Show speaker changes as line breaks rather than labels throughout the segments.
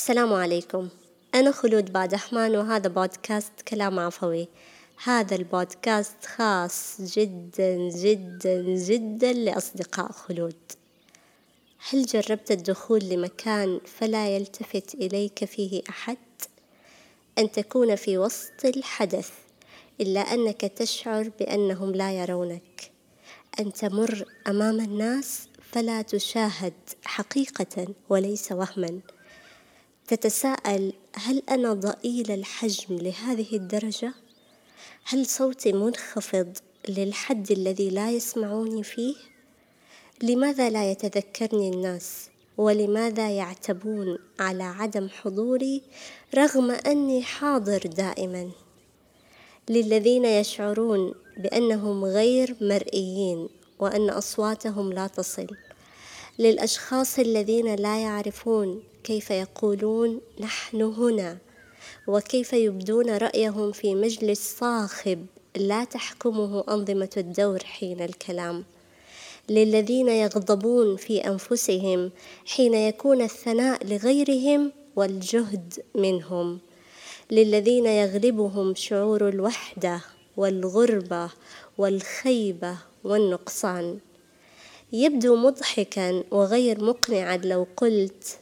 السلام عليكم. أنا خلود بادحمان وهذا بودكاست كلام عفوي. هذا البودكاست خاص جدا جدا جدا لأصدقاء خلود. هل جربت الدخول لمكان فلا يلتفت إليك فيه أحد؟ أن تكون في وسط الحدث إلا أنك تشعر بأنهم لا يرونك. أن تمر أمام الناس فلا تشاهد حقيقة وليس وهما. تتساءل هل أنا ضئيل الحجم لهذه الدرجة؟ هل صوتي منخفض للحد الذي لا يسمعوني فيه؟ لماذا لا يتذكرني الناس؟ ولماذا يعتبون على عدم حضوري رغم أني حاضر دائما؟ للذين يشعرون بأنهم غير مرئيين وأن أصواتهم لا تصل للأشخاص الذين لا يعرفون كيف يقولون نحن هنا وكيف يبدون رأيهم في مجلس صاخب لا تحكمه أنظمة الدور حين الكلام. للذين يغضبون في أنفسهم حين يكون الثناء لغيرهم والجهد منهم. للذين يغلبهم شعور الوحدة والغربة والخيبة والنقصان. يبدو مضحكا وغير مقنعا لو قلت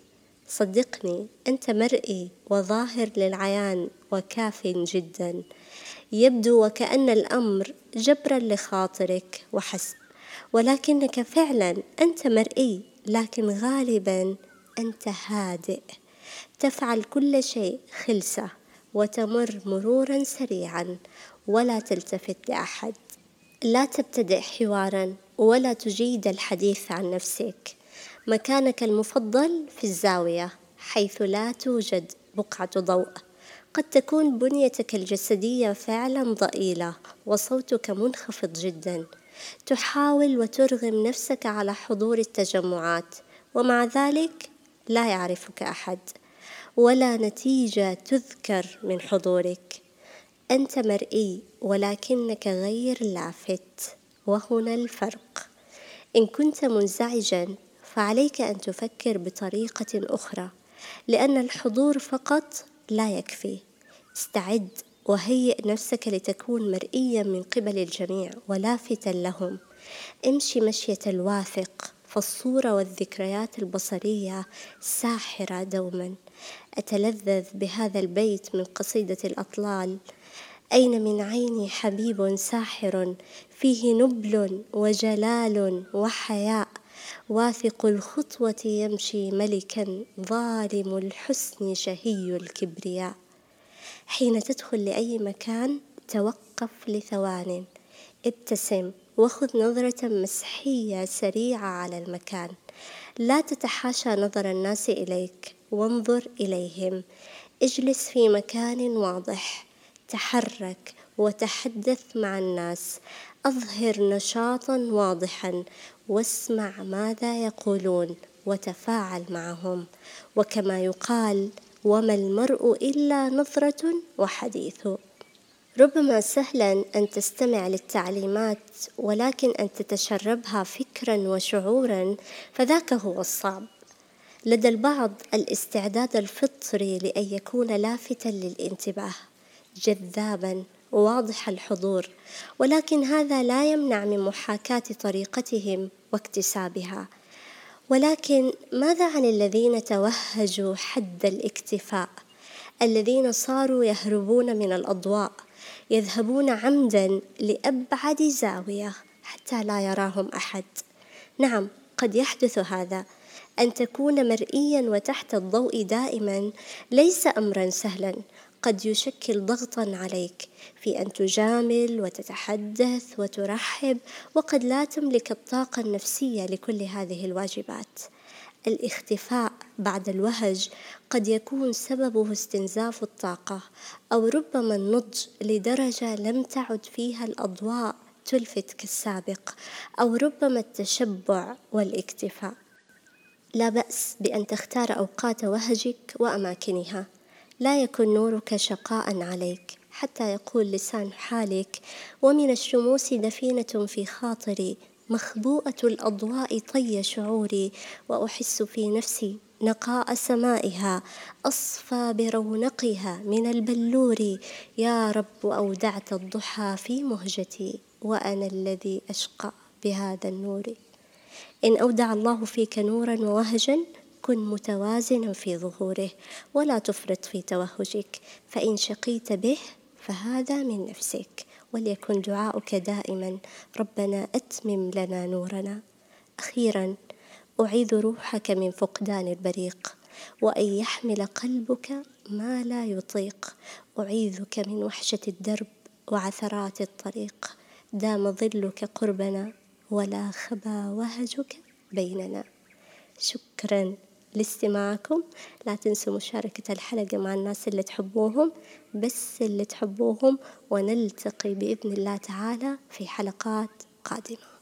صدقني أنت مرئي وظاهر للعيان وكاف جدا. يبدو وكأن الأمر جبرا لخاطرك وحسب ولكنك فعلا أنت مرئي لكن غالبا أنت هادئ. تفعل كل شيء خلسة وتمر مرورا سريعا ولا تلتفت لأحد. لا تبتدئ حوارا ولا تجيد الحديث عن نفسك. مكانك المفضل في الزاوية حيث لا توجد بقعة ضوء. قد تكون بنيتك الجسدية فعلا ضئيلة وصوتك منخفض جدا. تحاول وترغم نفسك على حضور التجمعات ومع ذلك لا يعرفك أحد ولا نتيجة تذكر من حضورك. أنت مرئي ولكنك غير لافت. وهنا الفرق. إن كنت منزعجا فعليك أن تفكر بطريقة أخرى لأن الحضور فقط لا يكفي. استعد وهيئ نفسك لتكون مرئيا من قبل الجميع ولافتا لهم. امشي مشية الواثق فالصورة والذكريات البصرية ساحرة دوما. أتلذذ بهذا البيت من قصيدة الأطلال أين من عيني حبيب ساحر فيه نبل وجلال وحياء؟ واثق الخطوة يمشي ملكا ظالم الحسن شهي الكبرياء. حين تدخل لأي مكان توقف لثوان. ابتسم وخذ نظرة مسحية سريعة على المكان. لا تتحاشى نظر الناس إليك وانظر إليهم. اجلس في مكان واضح. تحرك وتحدث مع الناس. أظهر نشاطا واضحا واسمع ماذا يقولون وتفاعل معهم. وكما يقال وما المرء إلا نظرة وحديث. ربما سهلا أن تستمع للتعليمات ولكن أن تتشربها فكرا وشعورا فذاك هو الصعب. لدى البعض الاستعداد الفطري لأن يكون لافتا للانتباه. جذابا واضح الحضور ولكن هذا لا يمنع من محاكاة طريقتهم واكتسابها. ولكن ماذا عن الذين توهجوا حد الاكتفاء؟ الذين صاروا يهربون من الأضواء يذهبون عمدا لأبعد زاوية حتى لا يراهم أحد. نعم قد يحدث هذا. أن تكون مرئيا وتحت الضوء دائما ليس امرا سهلا. قد يشكل ضغطا عليك في أن تجامل وتتحدث وترحب وقد لا تملك الطاقة النفسية لكل هذه الواجبات. الاختفاء بعد الوهج قد يكون سببه استنزاف الطاقة أو ربما النضج لدرجة لم تعد فيها الأضواء تلفت كالسابق أو ربما التشبع والاكتفاء. لا بأس بأن تختار أوقات وهجك وأماكنها. لا يكن نورك شقاء عليك حتى يقول لسان حالك ومن الشموس دفينة في خاطري مخبوءة الأضواء طي شعوري وأحس في نفسي نقاء سمائها أصفى برونقها من البلور يا رب أودعت الضحى في مهجتي وأنا الذي أشقى بهذا النور. إن أودع الله فيك نورا ووهجا كن متوازنا في ظهوره ولا تفرط في توهجك فإن شقيت به فهذا من نفسك وليكن دعاؤك دائما ربنا أتمم لنا نورنا. أخيرا أعيذ روحك من فقدان البريق وأن يحمل قلبك ما لا يطيق. أعيذك من وحشة الدرب وعثرات الطريق. دام ظلك قربنا ولا خبا وهجك بيننا. شكرا. لاستماعكم. لا تنسوا مشاركة الحلقة مع الناس اللي تحبوهم. بس اللي تحبوهم ونلتقي بإذن الله تعالى في حلقات قادمة.